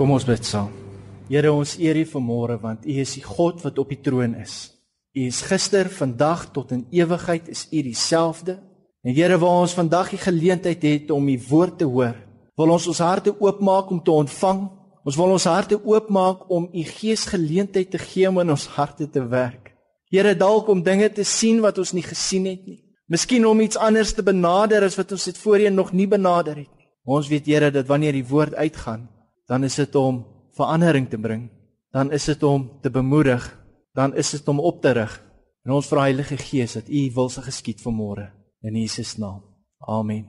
Kom ons bid saam. Here ons eer U vanmôre want U is die God wat op die troon is. U is gister, vandag tot in ewigheid is U dieselfde. En Here, waar ons vandag die geleentheid het om U woord te hoor, wil ons ons harte oopmaak om te ontvang. Ons wil ons harte oopmaak om U Gees geleentheid te gee om in ons harte te werk. Here, dalk om dinge te sien wat ons nie gesien het nie. Miskien om iets anders te benader as wat ons dit voorheen nog nie benader het nie. Ons weet Here dat wanneer die woord uitgaan, dan is dit om verandering te bring. Dan is dit om te bemoedig, dan is dit om op te rig. En ons vra Heilige Gees dat U wil se geskied vanmôre in Jesus naam. Amen.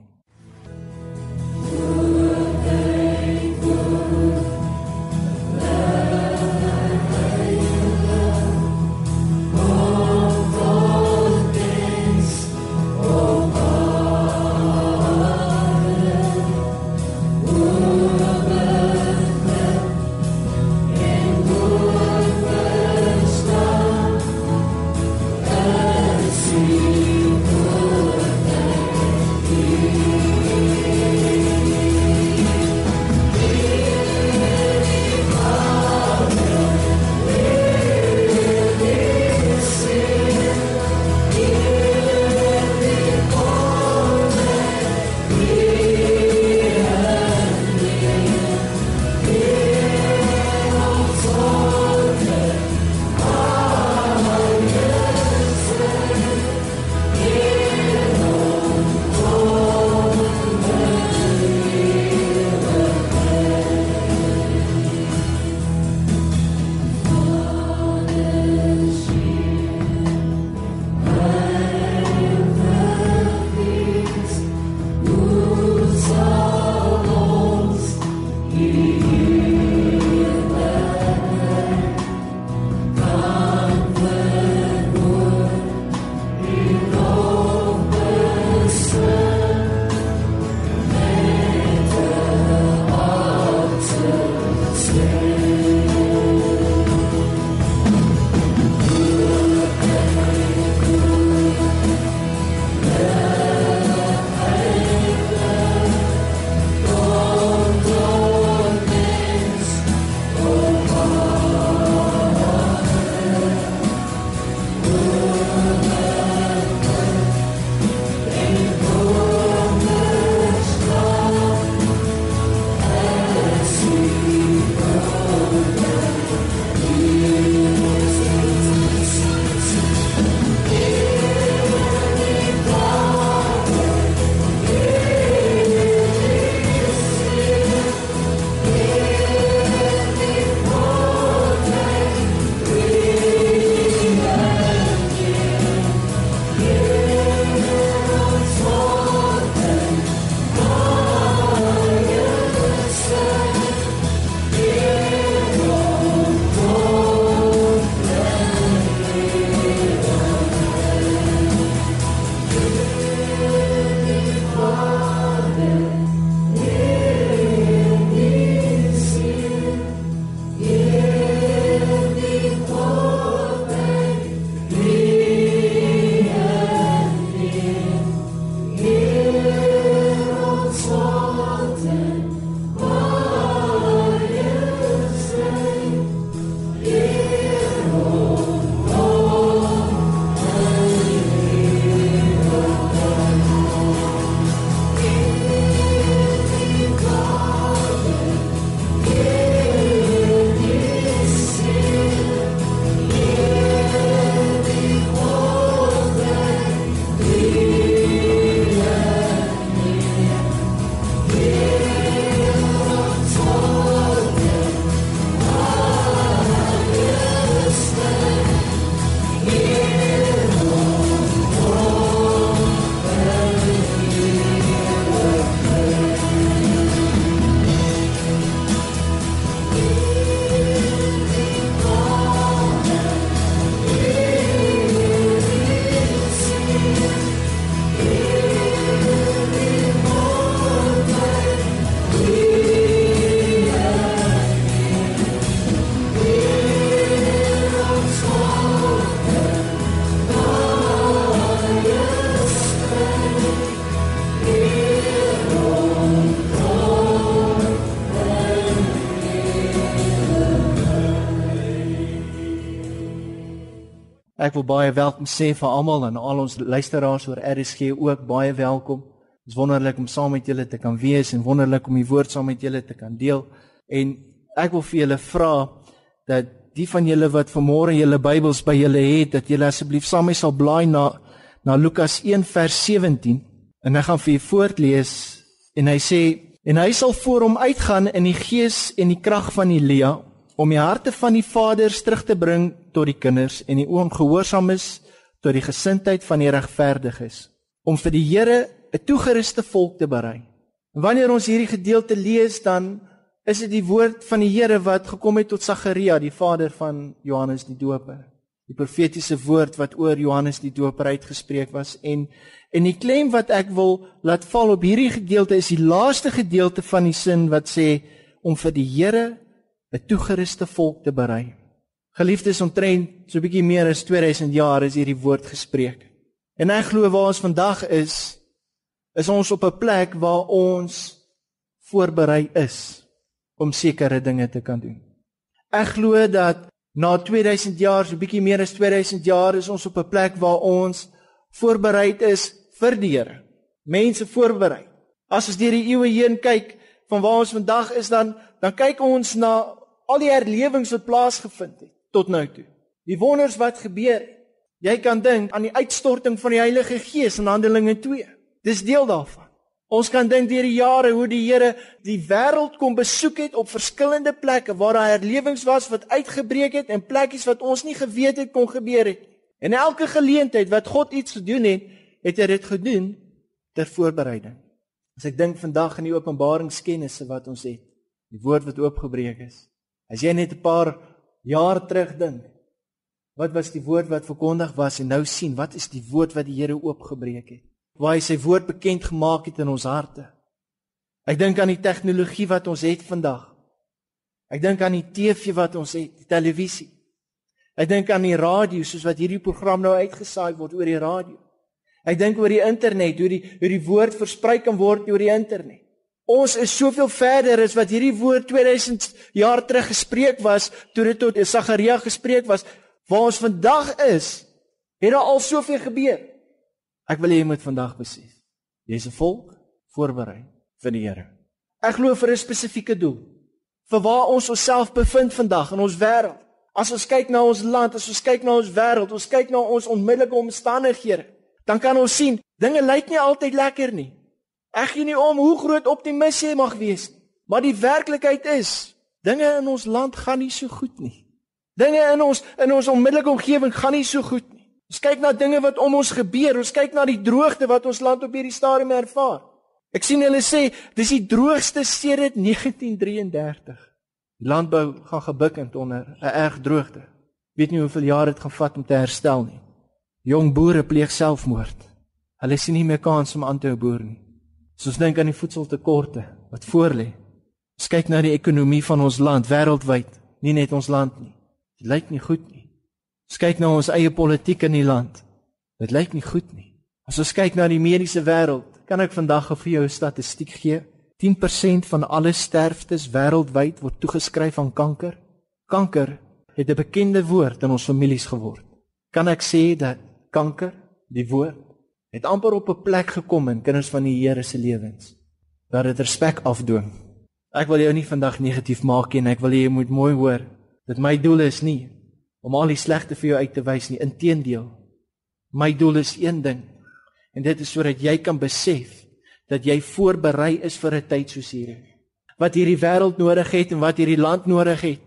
Ek wil baie welkom sê vir almal en al ons luisteraars oor RSG ook baie welkom. Dit is wonderlik om saam met julle te kan wees en wonderlik om die woord saam met julle te kan deel. En ek wil vir julle vra dat die van julle wat vanmôre julle Bybels by julle het, dat julle asseblief saam my sal blaai na na Lukas 1 vers 17 en ek gaan vir julle voorlees en hy sê en hy sal voor hom uitgaan in die gees en die krag van Elia om die harte van die vaders terug te bring tot die kinders en die ongehoorsaam is tot die gesindheid van die regverdiges om vir die Here 'n toegeruste volk te berei. Wanneer ons hierdie gedeelte lees dan is dit die woord van die Here wat gekom het tot Sagaria, die vader van Johannes die Doper. Die profetiese woord wat oor Johannes die Doper uitgespreek was en en die klem wat ek wil laat val op hierdie gedeelte is die laaste gedeelte van die sin wat sê om vir die Here 'n toegeruste volk te berei. Geliefdes, omtrent so 'n bietjie meer as 2000 jaar is hierdie woord gespreek. En ek glo waar ons vandag is, is ons op 'n plek waar ons voorberei is om sekere dinge te kan doen. Ek glo dat na 2000 jaar, so bietjie meer as 2000 jaar is ons op 'n plek waar ons voorberei is vir die Here. Mense voorberei. As ons deur die eeue heen kyk van waar ons vandag is dan dan kyk ons na al die herlewings wat plaasgevind het tot nou toe. Die wonders wat gebeur het. Jy kan dink aan die uitstorting van die Heilige Gees in Handelinge 2. Dis deel daarvan. Ons kan dink deur die jare hoe die Here die wêreld kom besoek het op verskillende plekke waar daar herlewings was wat uitgebreek het en plekkies wat ons nie geweet het kon gebeur het. En elke geleentheid wat God iets gedoen het, het hy dit gedoen ter voorbereiding. As ek dink vandag aan die openbaringskennisse wat ons het, die woord wat oopgebreek is. As jy net 'n paar jaar terug dink, wat was die woord wat verkondig was en nou sien, wat is die woord wat die Here oopgebreek het? waar hy sy woord bekend gemaak het in ons harte. Ek dink aan die tegnologie wat ons het vandag. Ek dink aan die TV wat ons het, die televisie. Ek dink aan die radio soos wat hierdie program nou uitgesaai word oor die radio. Ek dink oor die internet, hoe die hoe die woord versprei kan word oor die internet. Ons is soveel verder as wat hierdie woord 2000 jaar terug gespreek was, toe dit tot Sagaria gespreek was. Waar ons vandag is, het daar al soveel gebeur. Ek wil hê jy moet vandag besef. Jy's 'n volk voorberei vir die Here. Ek glo vir 'n spesifieke doel. Vir waar ons onsself bevind vandag in ons wêreld. As ons kyk na ons land, as ons kyk na ons wêreld, ons kyk na ons onmiddellike omstandighede, dan kan ons sien dinge lyk nie altyd lekker nie. Ek gee nie om hoe groot optimis jy mag wees nie, maar die werklikheid is, dinge in ons land gaan nie so goed nie. Dinge in ons in ons onmiddellike omgewing gaan nie so goed nie. Ons kyk na dinge wat om ons gebeur. Ons kyk na die droogte wat ons land op hierdie stadium ervaar. Ek sien hulle sê dis die droogste sedert 1933. Die landbou gaan gebukkend onder 'n erg droogte. Weet nie hoeveel jare dit gaan vat om te herstel nie. Jong boere pleeg selfmoord. Hulle sien nie meer kans om aan te hou boer nie. So ons dink aan die voedseltekorte wat voorlê. Ons kyk na die ekonomie van ons land wêreldwyd, nie net ons land nie. Dit lyk nie goed nie. Ons kyk na ons eie politiek in die land. Dit lyk nie goed nie. As ons kyk na die mediese wêreld, kan ek vandag vir jou 'n statistiek gee. 10% van alle sterftes wêreldwyd word toegeskryf aan kanker. Kanker het 'n bekende woord in ons families geword. Kan ek sê dat kanker, die woord, het amper op 'n plek gekom in kinders van die Here se lewens. Dat dit respek afdwing. Ek wil jou nie vandag negatief maak nie en ek wil jy moet mooi hoor. Dit my doel is nie om al die slegte vir jou uit te wys nie. Inteendeel. My doel is een ding. En dit is sodat jy kan besef dat jy voorberei is vir 'n tyd soos hierdie. Wat hierdie wêreld nodig het en wat hierdie land nodig het,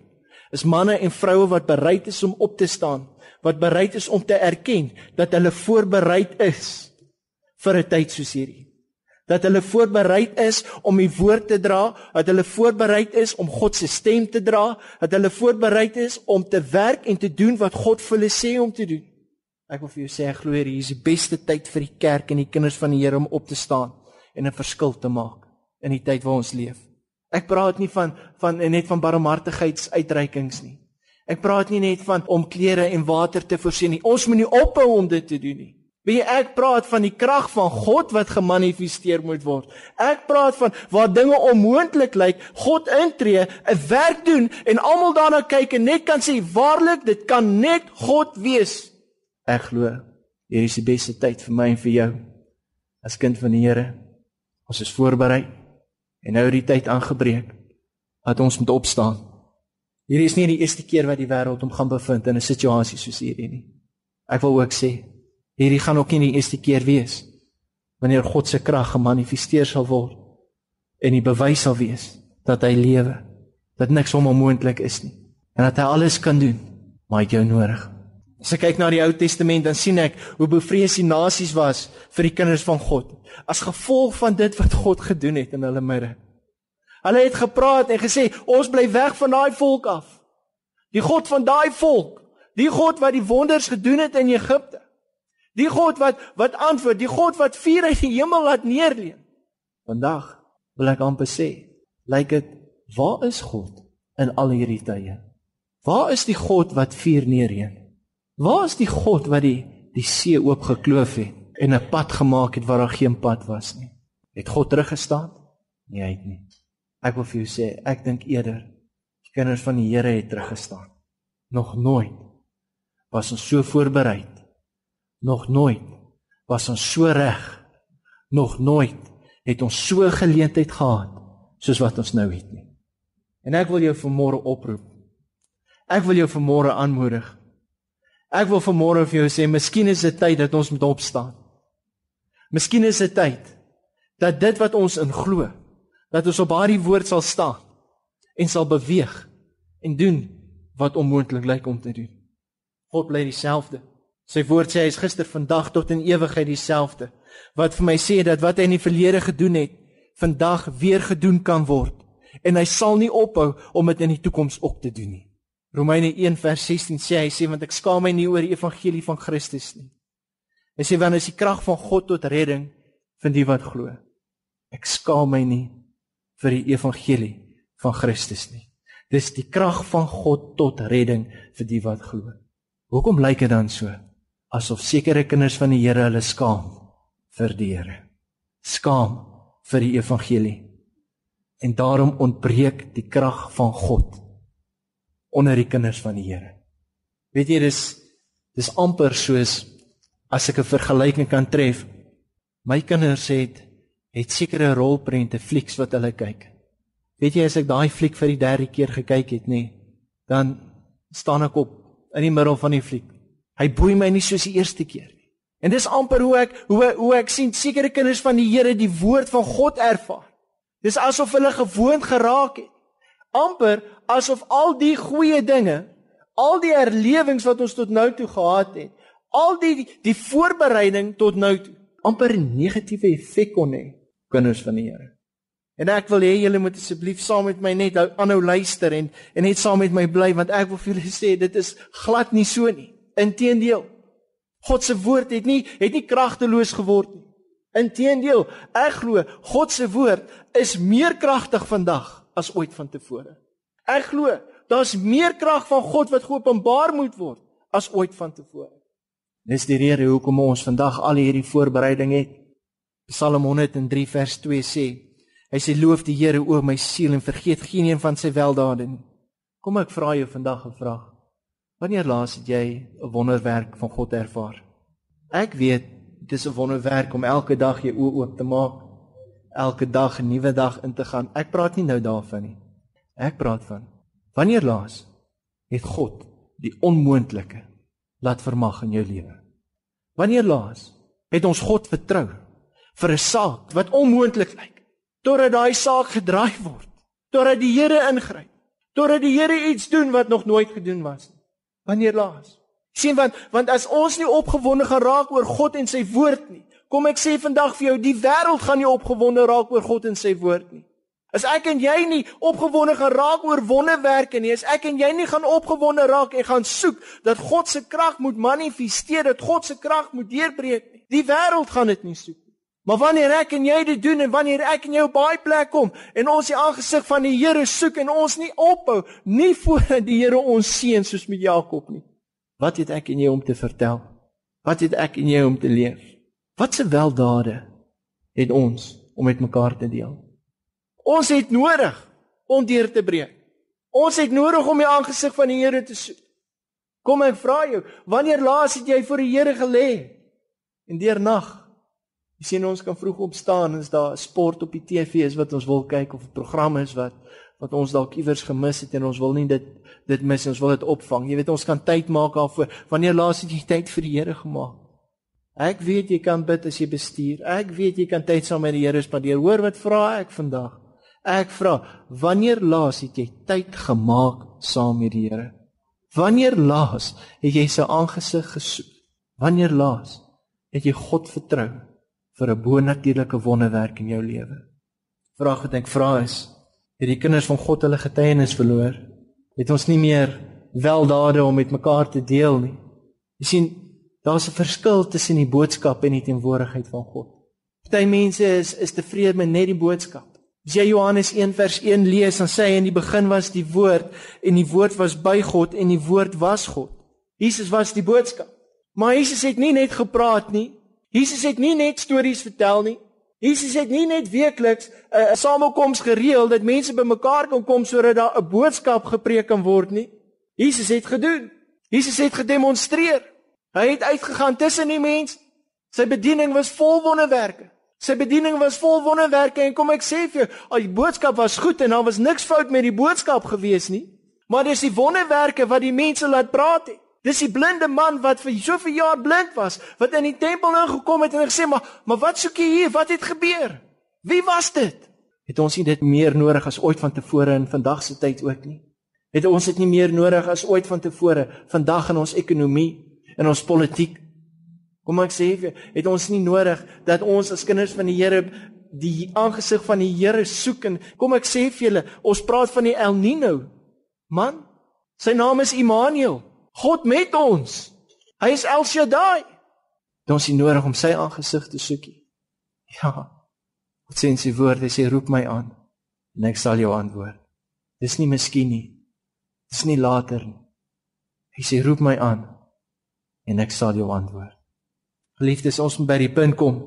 is manne en vroue wat bereid is om op te staan, wat bereid is om te erken dat hulle voorberei is vir 'n tyd soos hierdie dat hulle voorberei is om die woord te dra, dat hulle voorberei is om God se stem te dra, dat hulle voorberei is om te werk en te doen wat God vir hulle sê om te doen. Ek wil vir jou sê, glo hier is die beste tyd vir die kerk en die kinders van die Here om op te staan en 'n verskil te maak in die tyd waar ons leef. Ek praat nie van van net van barmhartigheidsuitreikings nie. Ek praat nie net van om klere en water te voorsien nie. Ons moet nie ophou om dit te doen nie. Wie ek praat van die krag van God wat gemanifesteer moet word. Ek praat van waar dinge onmoontlik lyk, God intree, 'n werk doen en almal daarna kyk en net kan sê waarlik dit kan net God wees Ek glo hier is die beste tyd vir my en vir jou as kind van die Here. Ons is voorberei en nou het die tyd aangebreek dat ons moet opstaan. Hierdie is nie die eerste keer wat die wêreld hom gaan bevind in 'n situasie soos hierdie nie. Ek wil ook sê hierdie gaan ook nie die eerste keer wees wanneer God se krag gemanifesteer sal word en die bewys sal wees dat hy lewe, dat niks hom onmoontlik is nie en dat hy alles kan doen, maar hy het jou nodig. As ek kyk na die Ou Testament, dan sien ek hoe bevrees die nasies was vir die kinders van God as gevolg van dit wat God gedoen het in hulle midde. Hulle het gepraat en gesê, "Ons bly weg van daai volk af." Die God van daai volk, die God wat die wonders gedoen het in Egipte. Die God wat wat antwoord, die God wat vuur uit die hemel laat neerleen. Vandag wil ek amper sê, lyk dit, waar is God in al hierdie tye? Waar is die God wat vuur neerleen? Waar is die God wat die die see oopgekloof het en 'n pad gemaak het waar daar geen pad was nie? Het God teruggestaan? Nee, hy het nie. Ek wil vir jou sê, ek dink eerder die kinders van die Here het teruggestaan. Nog nooit was ons so voorberei. Nog nooit was ons so reg. Nog nooit het ons so geleentheid gehad soos wat ons nou het nie. En ek wil jou vanmôre oproep. Ek wil jou vanmôre aanmoedig Ek wil vanmôre vir jou sê, miskien is dit tyd dat ons moet opstaan. Miskien is dit tyd dat dit wat ons in glo, dat ons op daardie woord sal staan en sal beweeg en doen wat onmoontlik lyk om te doen. God bly dieselfde. Sy woord sê hy is gister, vandag tot in ewigheid dieselfde. Wat vir my sê dat wat hy in die verlede gedoen het, vandag weer gedoen kan word en hy sal nie ophou om dit in die toekoms ook te doen nie. Romeine 1 vers 16 sê hy sê want ek skaam my nie oor die evangelie van Christus nie. Hy sê want is die krag van God tot redding vir die wat glo. Ek skaam my nie vir die evangelie van Christus nie. Dis die krag van God tot redding vir die wat glo. Hoekom lyk dit dan so asof sekere kinders van die Here hulle skaam vir die Here? Skaam vir die evangelie. En daarom ontbreek die krag van God onder die kinders van die Here. Weet jy dis dis amper soos as ek 'n vergelyking kan tref. My kinders het het sekere rolprente flieks wat hulle kyk. Weet jy as ek daai fliek vir die derde keer gekyk het, nê, dan staan ek op in die middel van die fliek. Hy boei my nie soos die eerste keer nie. En dis amper hoe ek hoe hoe ek sien sekere kinders van die Here die woord van God ervaar. Dis asof hulle gewoond geraak het amper asof al die goeie dinge, al die erlewings wat ons tot nou toe gehad het, al die die voorbereiding tot nou toe amper 'n negatiewe effek kon hê kinders van die Here. En ek wil hê julle moet asseblief saam met my net aanhou luister en en net saam met my bly want ek wil vir julle sê dit is glad nie so nie. Inteendeel. God se woord het nie het nie kragteloos geword nie. Inteendeel, ek glo God se woord is meer kragtig vandag as ooit vantevore. Ek glo daar's meer krag van God wat geopenbaar moet word as ooit vantevore. Dis die rede hoekom ons vandag al hierdie voorbereiding het. Psalm 103 vers 2 sê: Hy sê loof die Here o my siel en vergeet geen een van sy weldade nie. Kom ek vra jou vandag 'n vraag. Wanneer laas het jy 'n wonderwerk van God ervaar? Ek weet dit is 'n wonderwerk om elke dag jou oë oop te maak elke dag 'n nuwe dag in te gaan. Ek praat nie nou daarvan nie. Ek praat van wanneer laas het God die onmoontlike laat vermag in jou lewe? Wanneer laas het ons God vertrou vir 'n saak wat onmoontlik lyk totdat daai saak gedraai word, totdat die Here ingryp, totdat die Here iets doen wat nog nooit gedoen was nie? Wanneer laas? sien want want as ons nie opgewonde geraak oor God en sy woord nie Kom ek sê vandag vir jou, die wêreld gaan nie opgewonde raak oor God en sy woord nie. As ek en jy nie opgewonde gaan raak oor wonderwerke nie, as ek en jy nie gaan opgewonde raak en gaan soek dat God se krag moet manifesteer, dat God se krag moet deurbreek nie. Die wêreld gaan dit nie soek. Maar wanneer ek en jy dit doen en wanneer ek en jy op baie plek kom en ons die aangesig van die Here soek en ons nie ophou nie voordat die Here ons seën soos met Jakob nie. Wat het ek en jy om te vertel? Wat het ek en jy om te leef? Watse weldade het ons om met mekaar te deel? Ons het nodig om deur te breek. Ons het nodig om die aangesig van die Here te soek. Kom ek vra jou, wanneer laas het jy voor die Here gelê? En deur nag. Jy sien ons kan vroeg opstaan is daar sport op die TV is wat ons wil kyk of 'n program is wat wat ons dalk iewers gemis het en ons wil nie dit dit mis ons wil dit opvang. Jy weet ons kan tyd maak daarvoor. Wanneer laas het jy tyd vir die Here gemaak? Ek weet jy kan bid as jy bestuur. Ek weet jy kan tyd saam met die Here spandeer. Hoor wat vra ek vandag? Ek vra, wanneer laas het jy tyd gemaak saam met die Here? Wanneer laas het jy sy aangesig gesoek? Wanneer laas het jy God vertrou vir 'n bonatuurlike wonderwerk in jou lewe? Vraag wat ek vra is, het die kinders van God hulle getuienis verloor? Het ons nie meer weldade om met mekaar te deel nie? Jy sien, daar's 'n verskil tussen die boodskap en die teenwoordigheid van God. Party mense is is tevrede met net die boodskap. As jy Johannes 1 vers 1 lees, dan sê hy in die begin was die woord en die woord was by God en die woord was God. Jesus was die boodskap. Maar Jesus het nie net gepraat nie. Jesus het nie net stories vertel nie. Jesus het nie net weekliks 'n uh, samekoms gereël dat mense bymekaar kan kom sodat daar 'n boodskap gepreek kan word nie. Jesus het gedoen. Jesus het gedemonstreer. Hy het uitgegaan tussen die mense. Sy bediening was vol wonderwerke. Sy bediening was vol wonderwerke en kom ek sê vir jou, al die boodskap was goed en daar was niks fout met die boodskap gewees nie. Maar dis die wonderwerke wat die mense laat praat het. Dis die blinde man wat vir soveel jaar blind was, wat in die tempel ingekom het en gesê, "Maar, maar wat soek jy hier? Wat het gebeur? Wie was dit?" Het ons nie dit meer nodig as ooit van tevore in vandag se tyd ook nie? Het ons dit nie meer nodig as ooit van tevore vandag in ons ekonomie, in ons politiek, Kom ek sê vir het ons nie nodig dat ons as kinders van die Here die aangesig van die Here soek en kom ek sê vir julle ons praat van die El Nino man sy naam is Immanuel God met ons. Hy is El Shaddai. Ons is nodig om sy aangesig te soek. Ja. Wat sê sy woord hy sê roep my aan en ek sal jou antwoord. Dis nie miskien nie. Dis nie later nie. Hy sê roep my aan en ek sal jou antwoord. Geliefdes, ons moet by die punt kom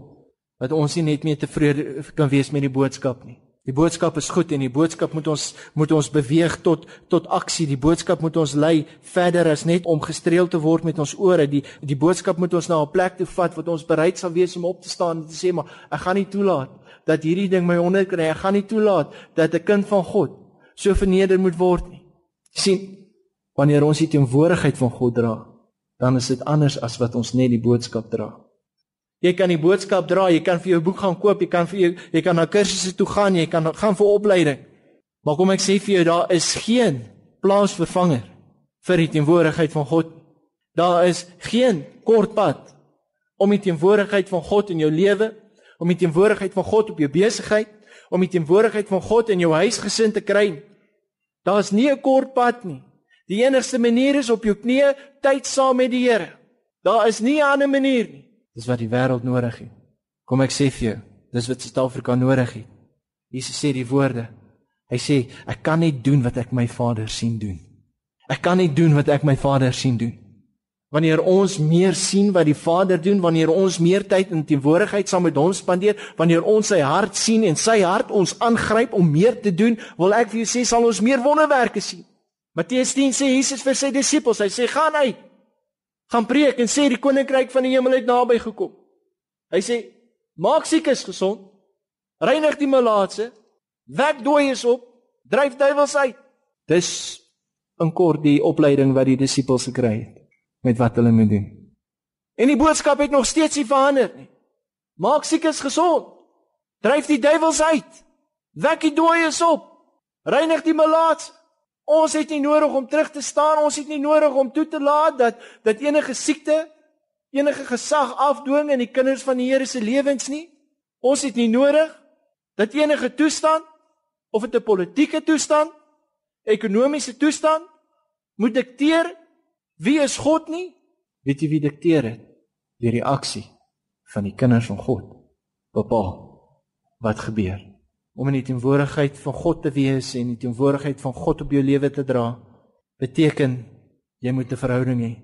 dat ons nie net meer tevrede kan wees met die boodskap nie. Die boodskap is goed en die boodskap moet ons moet ons beweeg tot tot aksie. Die boodskap moet ons lei verder as net om gestreel te word met ons ore. Die die boodskap moet ons na 'n plek toe vat wat ons bereid sal wees om op te staan en te sê maar ek gaan nie toelaat dat hierdie ding my onderkry. Ek gaan nie toelaat dat 'n kind van God so verneder moet word nie. sien wanneer ons die teenwoordigheid van God dra, dan is dit anders as wat ons net die boodskap dra. Jy kan die boodskap dra, jy kan vir jou boek gaan koop, jy kan vir jou jy kan na kursusse toe gaan, jy kan gaan vir opleiding. Maar kom ek sê vir jou, daar is geen plaasvervanger vir die teenwoordigheid van God. Daar is geen kort pad om die teenwoordigheid van God in jou lewe, om die teenwoordigheid van God op jou besigheid, om die teenwoordigheid van God in jou huisgesin te kry. Daar's nie 'n kort pad nie. Die enigste manier is op jou knieë tyd saam met die Here. Daar is nie 'n ander manier nie. Dis wat die wêreld nodig het. Kom ek sê vir jou, dis wat Suid-Afrika nodig het. Jesus sê die woorde. Hy sê ek kan net doen wat ek my Vader sien doen. Ek kan net doen wat ek my Vader sien doen. Wanneer ons meer sien wat die Vader doen, wanneer ons meer tyd in teenwoordigheid saam met hom spandeer, wanneer ons sy hart sien en sy hart ons aangryp om meer te doen, wil ek vir jou sê sal ons meer wonderwerke sien. Matteus 10 sê Jesus vir sy disippels, hy sê gaan uit. Gaan preek en sê die koninkryk van die hemel het naby gekom. Hy sê maak siekes gesond, reinig die malaatse, wek dooies op, dryf duiwels uit. Dis in kort die opleiding wat die disippels gekry het met wat hulle moet doen. En die boodskap het nog steeds nie verander nie. Maak siekes gesond, dryf die duiwels uit, wek die dooies op, reinig die malaatse Ons het nie nodig om terug te staan, ons het nie nodig om toe te laat dat dat enige siekte enige gesag afdwing in die kinders van die Here se lewens nie. Ons het nie nodig dat enige toestand of dit 'n politieke toestand, ekonomiese toestand moet dikteer wie is God nie. Weet jy wie dikteer dit? Die reaksie van die kinders van God bepaal wat gebeur om in die teenwoordigheid van God te wees en die teenwoordigheid van God op jou lewe te dra, beteken jy moet 'n verhouding hê.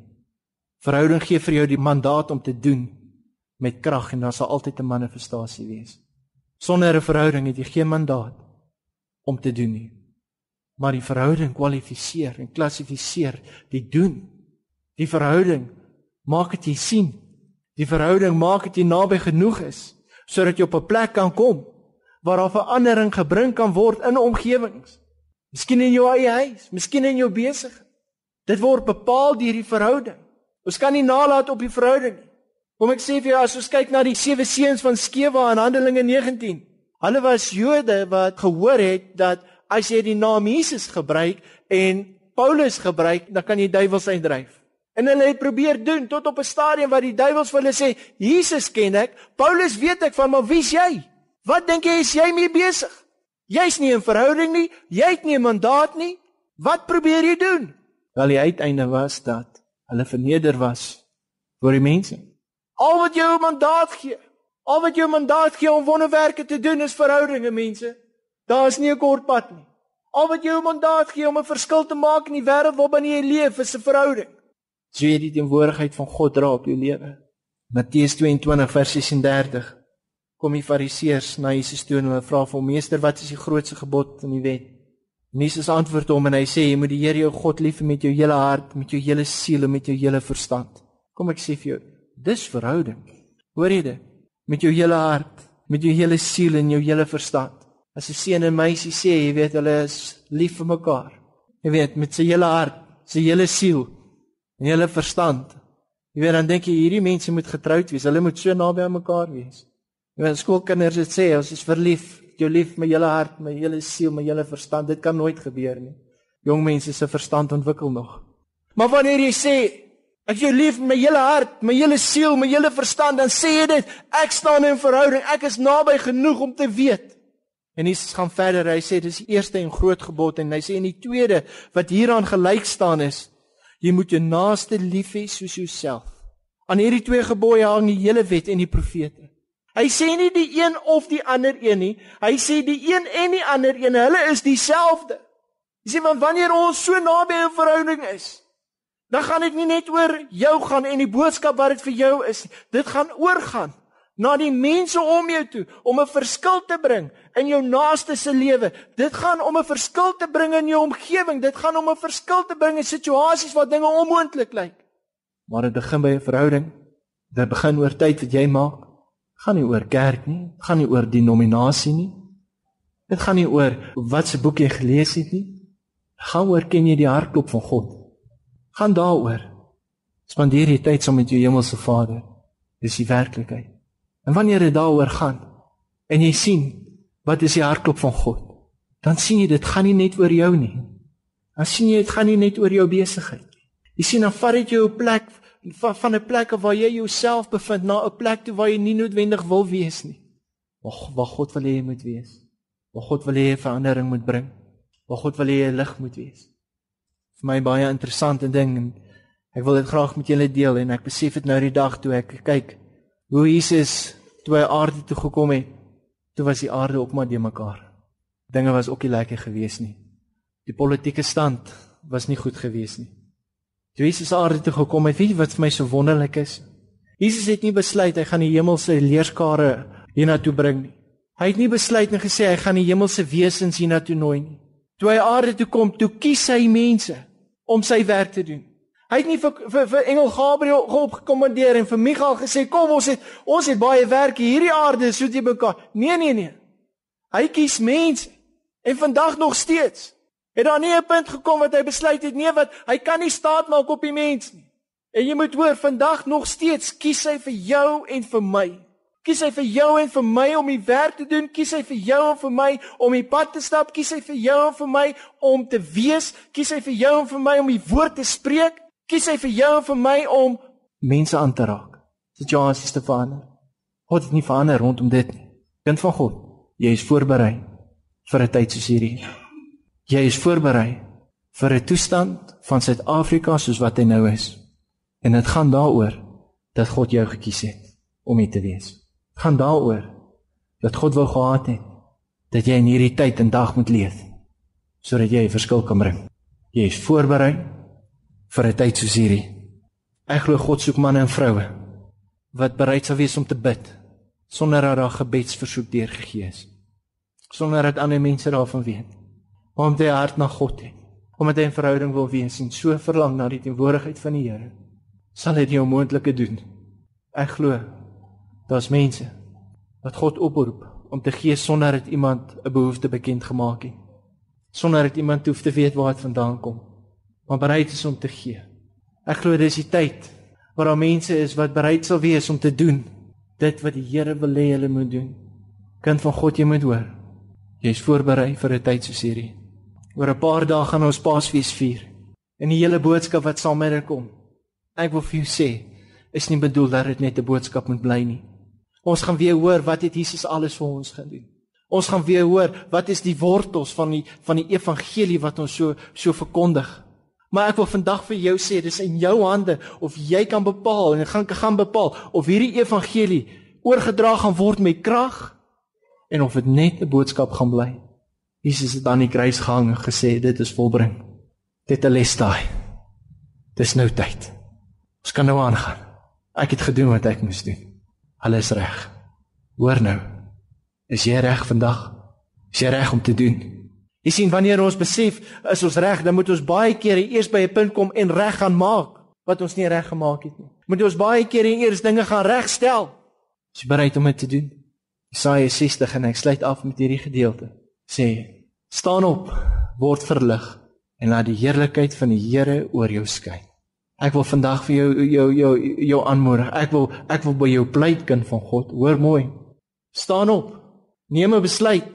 Verhouding gee vir jou die mandaat om te doen met krag en daar sal altyd 'n manifestasie wees. Sonder 'n verhouding het jy geen mandaat om te doen nie. Maar die verhouding kwalifiseer en klassifiseer die doen Die verhouding maak dit jy sien. Die verhouding maak dit jy naby genoeg is sodat jy op 'n plek kan kom waar daar verandering gebring kan word in omgewings. Miskien in jou eie huis, miskien in jou besigheid. Dit word bepaal deur die verhouding. Ons kan nie nalat op die verhouding nie. Kom ek sê vir jou as ons kyk na die sewe seuns van Skewa in Handelinge 19. Hulle was Jode wat gehoor het dat as jy die naam Jesus gebruik en Paulus gebruik, dan kan jy duiwels uitdryf. En hulle het probeer doen tot op 'n stadium waar die duiwels vir hulle sê, "Jesus ken ek, Paulus weet ek van, maar wie's jy? Wat dink jy is jy mee besig? Jy's nie in verhouding nie, jy het nie 'n mandaat nie. Wat probeer jy doen?" Wel die uiteinde was dat hulle verneder was voor die mense. Al wat jou mandaat gee, al wat jou mandaat gee om wonderwerke te doen is verhoudinge, mense. Daar is nie 'n kort pad nie. Al wat jou mandaat gee om 'n verskil te maak in die wêreld waarin jy leef, is 'n verhouding. So jy die teenwoordigheid van God dra op jou lewe. Matteus 22 vers 36. Kom die Fariseërs na Jesus toe en hulle vra vir hom: "Meester, wat is die grootste gebod in die wet?" Jesus antwoord hom en hy sê: "Jy moet die Here jou God lief hê met jou hele hart, met jou hele siel en met jou hele verstand." Kom ek sê vir jou, dis verhouding. Hoor jy dit? Met jou hele hart, met jou hele siel en jou hele verstand. As 'n seun en meisie sê, jy weet hulle is lief vir mekaar. Jy weet met sy hele hart, sy hele siel en hele verstand. Jy weet dan dink jy hierdie mense moet getroud wees. Hulle moet so naby aan mekaar wees. Weet skoolkinders het sê ons is verlief, jou lief met hele hart, met hele siel, met hele verstand. Dit kan nooit gebeur nie. Jong mense se verstand ontwikkel nog. Maar wanneer jy sê Ek jou lief met hele hart, my hele siel, my hele verstand, dan sê jy dit, ek staan in verhouding, ek is naby genoeg om te weet. En Jesus gaan verder, hy sê dis die eerste en groot gebod en hy sê in die tweede wat hieraan gelyk staan is, jy moet jou naaste lief hê soos jouself. Aan hierdie twee gebooie hang die hele wet en die profete. Hy sê nie die een of die ander een nie, hy sê die een en die ander een, hulle is dieselfde. Jy sê want wanneer ons so naby 'n verhouding is, dan gaan dit nie net oor jou gaan en die boodskap wat dit vir jou is. Dit gaan oorgaan na die mense om jou toe om 'n verskil te bring in jou naaste se lewe. Dit gaan om 'n verskil te bring in jou omgewing. Dit gaan om 'n verskil te bring in situasies waar dinge onmoontlik lyk. Maar dit begin by 'n verhouding. Dit begin oor tyd wat jy maak. Gaan nie oor kerk nie, gaan nie oor denominasie nie. Dit gaan nie oor wat se boek jy gelees het nie. Gaan oor ken jy die hartklop van God? gaan daaroor. Spandeer jy tyd saam met jou hemelse Vader. Dis die werklikheid. En wanneer dit daaroor gaan en jy sien wat is die hartklop van God, dan sien jy dit gaan nie net oor jou nie. Dan sien jy dit gaan nie net oor jou besigheid nie. Jy sien dan vat dit jou plek van van 'n plek waar jy jouself bevind na 'n plek toe waar jy nie noodwendig wil wees nie. Waar waar God wil hê jy moet wees. Waar God wil hê jy verandering moet bring. Waar God wil hê jy lig moet wees vir my baie interessante ding en ek wil dit graag met julle deel en ek besef dit nou die dag toe ek kyk hoe Jesus toe hy aarde toe gekom het toe was die aarde ook maar de mekaar dinge was ook nie lekker gewees nie die politieke stand was nie goed gewees nie toe Jesus aarde toe gekom het weet jy wat vir my so wonderlik is Jesus het nie besluit hy gaan die hemelse leerskare hiernatoe bring nie hy het nie besluit en gesê hy gaan die hemelse wesens hiernatoe nooi nie Toe hy aarde toe kom, toe kies hy mense om sy werk te doen. Hy het nie vir vir, vir engel Gabriël opgekommandeer en vir Michael gesê kom ons het ons het baie werk hierdie aarde so te mekaar. Nee nee nee. Hy kies mense en vandag nog steeds. Het daar nie 'n punt gekom wat hy besluit het nee wat hy kan nie staat maak op die mens nie. En jy moet hoor vandag nog steeds kies hy vir jou en vir my. Kies hy vir jou en vir my om die werk te doen, kies hy vir jou en vir my om die pad te stap, kies hy vir jou en vir my om te wees, kies hy vir jou en vir my om die woord te spreek, kies hy vir jou en vir my om mense aan te raak. Situasies te verander. God het nie verander rondom dit nie. Kind van God, jy is voorberei vir 'n tyd soos hierdie. Jy is voorberei vir 'n toestand van Suid-Afrika soos wat hy nou is. En dit gaan daaroor dat God jou gekies het om hier te wees gaan daaroor dat God wou gehad het dat jy in hierdie tyd en dag moet leef sodat jy 'n verskil kan bring. Jy is voorberei vir 'n tyd soos hierdie. Ek glo God soek manne en vroue wat bereid sal wees om te bid sonder dat daar gebedsversoek deurgegee is. Sonder dat ander mense daarvan weet. Om te hart na God het. Omdat hy 'n verhouding wil wees en so verlang na die teenwoordigheid van die Here. sal hy die onmoontlike doen. Ek glo daar's mense wat God oproep om te gee sonder dat iemand 'n behoefte bekend gemaak het. Sonder dat iemand hoef te weet waar dit vandaan kom, maar bereid is om te gee. Ek glo dis die tyd waar daar mense is wat bereid sal wees om te doen dit wat die Here wil hê hulle moet doen. Kind van God, jy moet hoor. Jy's voorberei vir 'n tyd soos hierdie. Oor 'n paar dae gaan ons Paasfees vier. En die hele boodskap wat saam met dit kom. Ek wil vir jou sê, is nie bedoel dat dit net 'n boodskap moet bly nie. Ons gaan weer hoor wat het Jesus alles vir ons gedoen. Ons gaan weer hoor wat is die wortels van die van die evangelie wat ons so so verkondig. Maar ek wil vandag vir jou sê dis in jou hande of jy kan bepaal en gaan gaan bepaal of hierdie evangelie oorgedra gaan word met krag en of dit net 'n boodskap gaan bly. Jesus het aan die kruis gehang en gesê dit is volbring. Dit is daai. Dis nou tyd. Ons kan nou aangaan. Ek het gedoen wat ek moes doen. Alles reg. Hoor nou. Is jy reg vandag? Is jy reg om te doen? Jy sien wanneer ons besef is ons reg, dan moet ons baie keer eers by 'n punt kom en reg gaan maak wat ons nie reg gemaak het nie. Moet ons baie keer eers dinge gaan regstel. Is jy bereid om dit te doen? Jesaja 60 en ek sluit af met hierdie gedeelte. Sê: Staan op, word verlig en laat die heerlikheid van die Here oor jou skyn. Ek wil vandag vir jou jou jou jou aanmoedig. Ek wil ek wil by jou pleit kind van God. Hoor mooi. Staan op. Neem 'n besluit.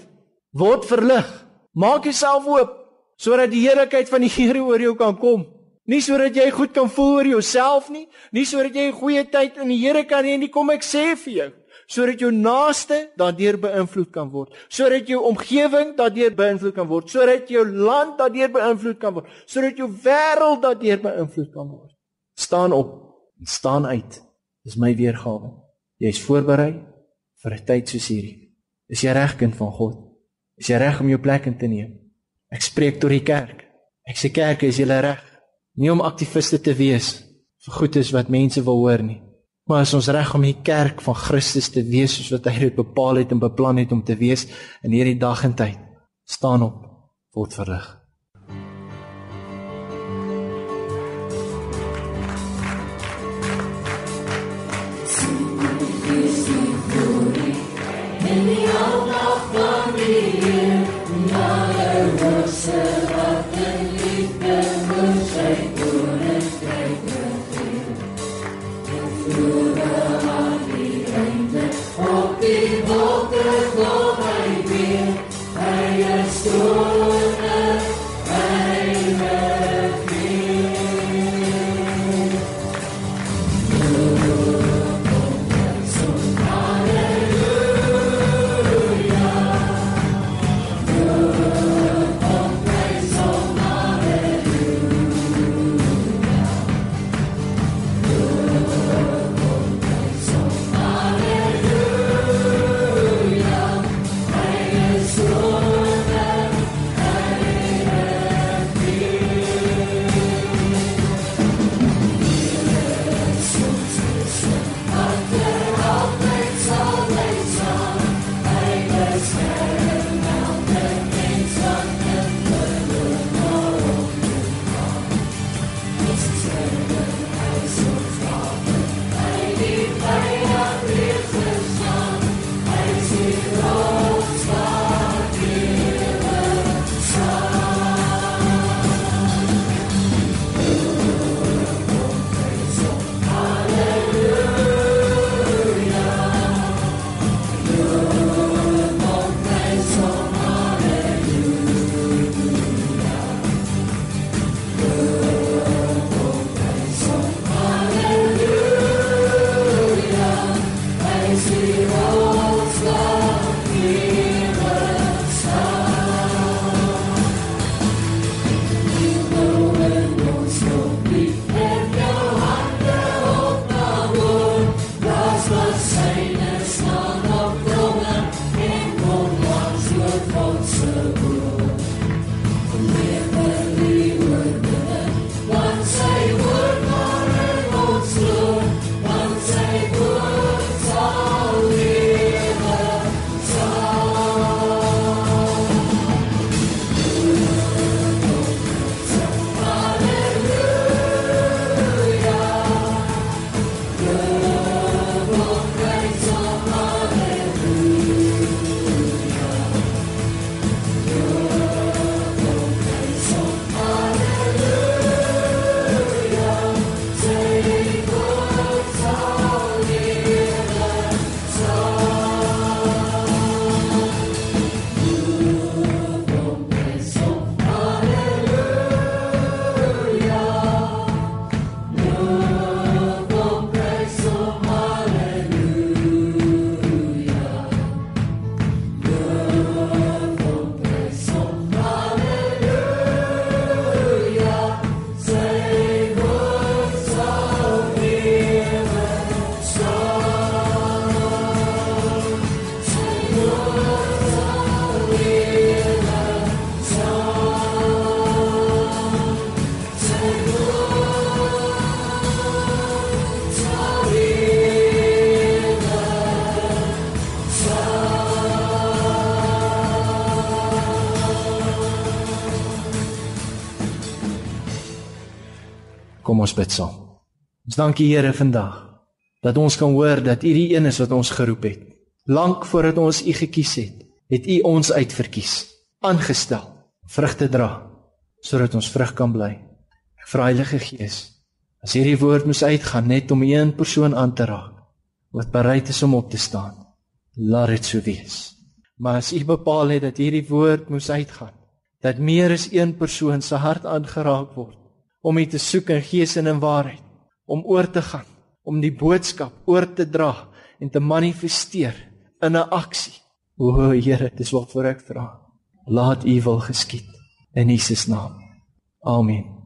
Word verlig. Maak jouself oop sodat die heerlikheid van die Here oor jou kan kom. Nie sodat jy goed kan voel oor jouself nie, nie sodat jy 'n goeie tyd in die Here kan hê nie. Kom ek sê vir jou, sodat jou naaste daardeur beïnvloed kan word, sodat jou omgewing daardeur beïnvloed kan word, sodat jou land daardeur beïnvloed kan word, sodat jou wêreld daardeur beïnvloed kan word. Staan op en staan uit. Dis my weergawe. Jy's voorberei vir 'n tyd soos hierdie. Is jy reg kind van God? Is jy reg om jou plek in te neem? Ek spreek tot die kerk. Ek sê kerk, is julle reg? Nie om aktiviste te wees vir goedes wat mense wil hoor nie. Maar is ons reg om die kerk van Christus te wees soos wat hy dit bepaal het en beplan het om te wees in hierdie dag en tyd? Staan op, word verrig. Bid saam. Ons dankie Here vandag dat ons kan hoor dat U die een is wat ons geroep het. Lank voordat ons U gekies het, het U ons uitverkies, aangestel, vrugte dra sodat ons vrug kan bly. Ek vra Heilige Gees, as hierdie woord moes uitgaan net om een persoon aan te raak wat bereid is om op te staan, laat dit so wees. Maar as U bepaal het dat hierdie woord moes uitgaan, dat meer as een persoon se hart aangeraak word om U te soek in gees en in waarheid, om oor te gaan, om die boodskap oor te dra en te manifesteer in 'n aksie. O Here, dis wat vir ek vra. Laat U wil geskied in Jesus naam. Amen.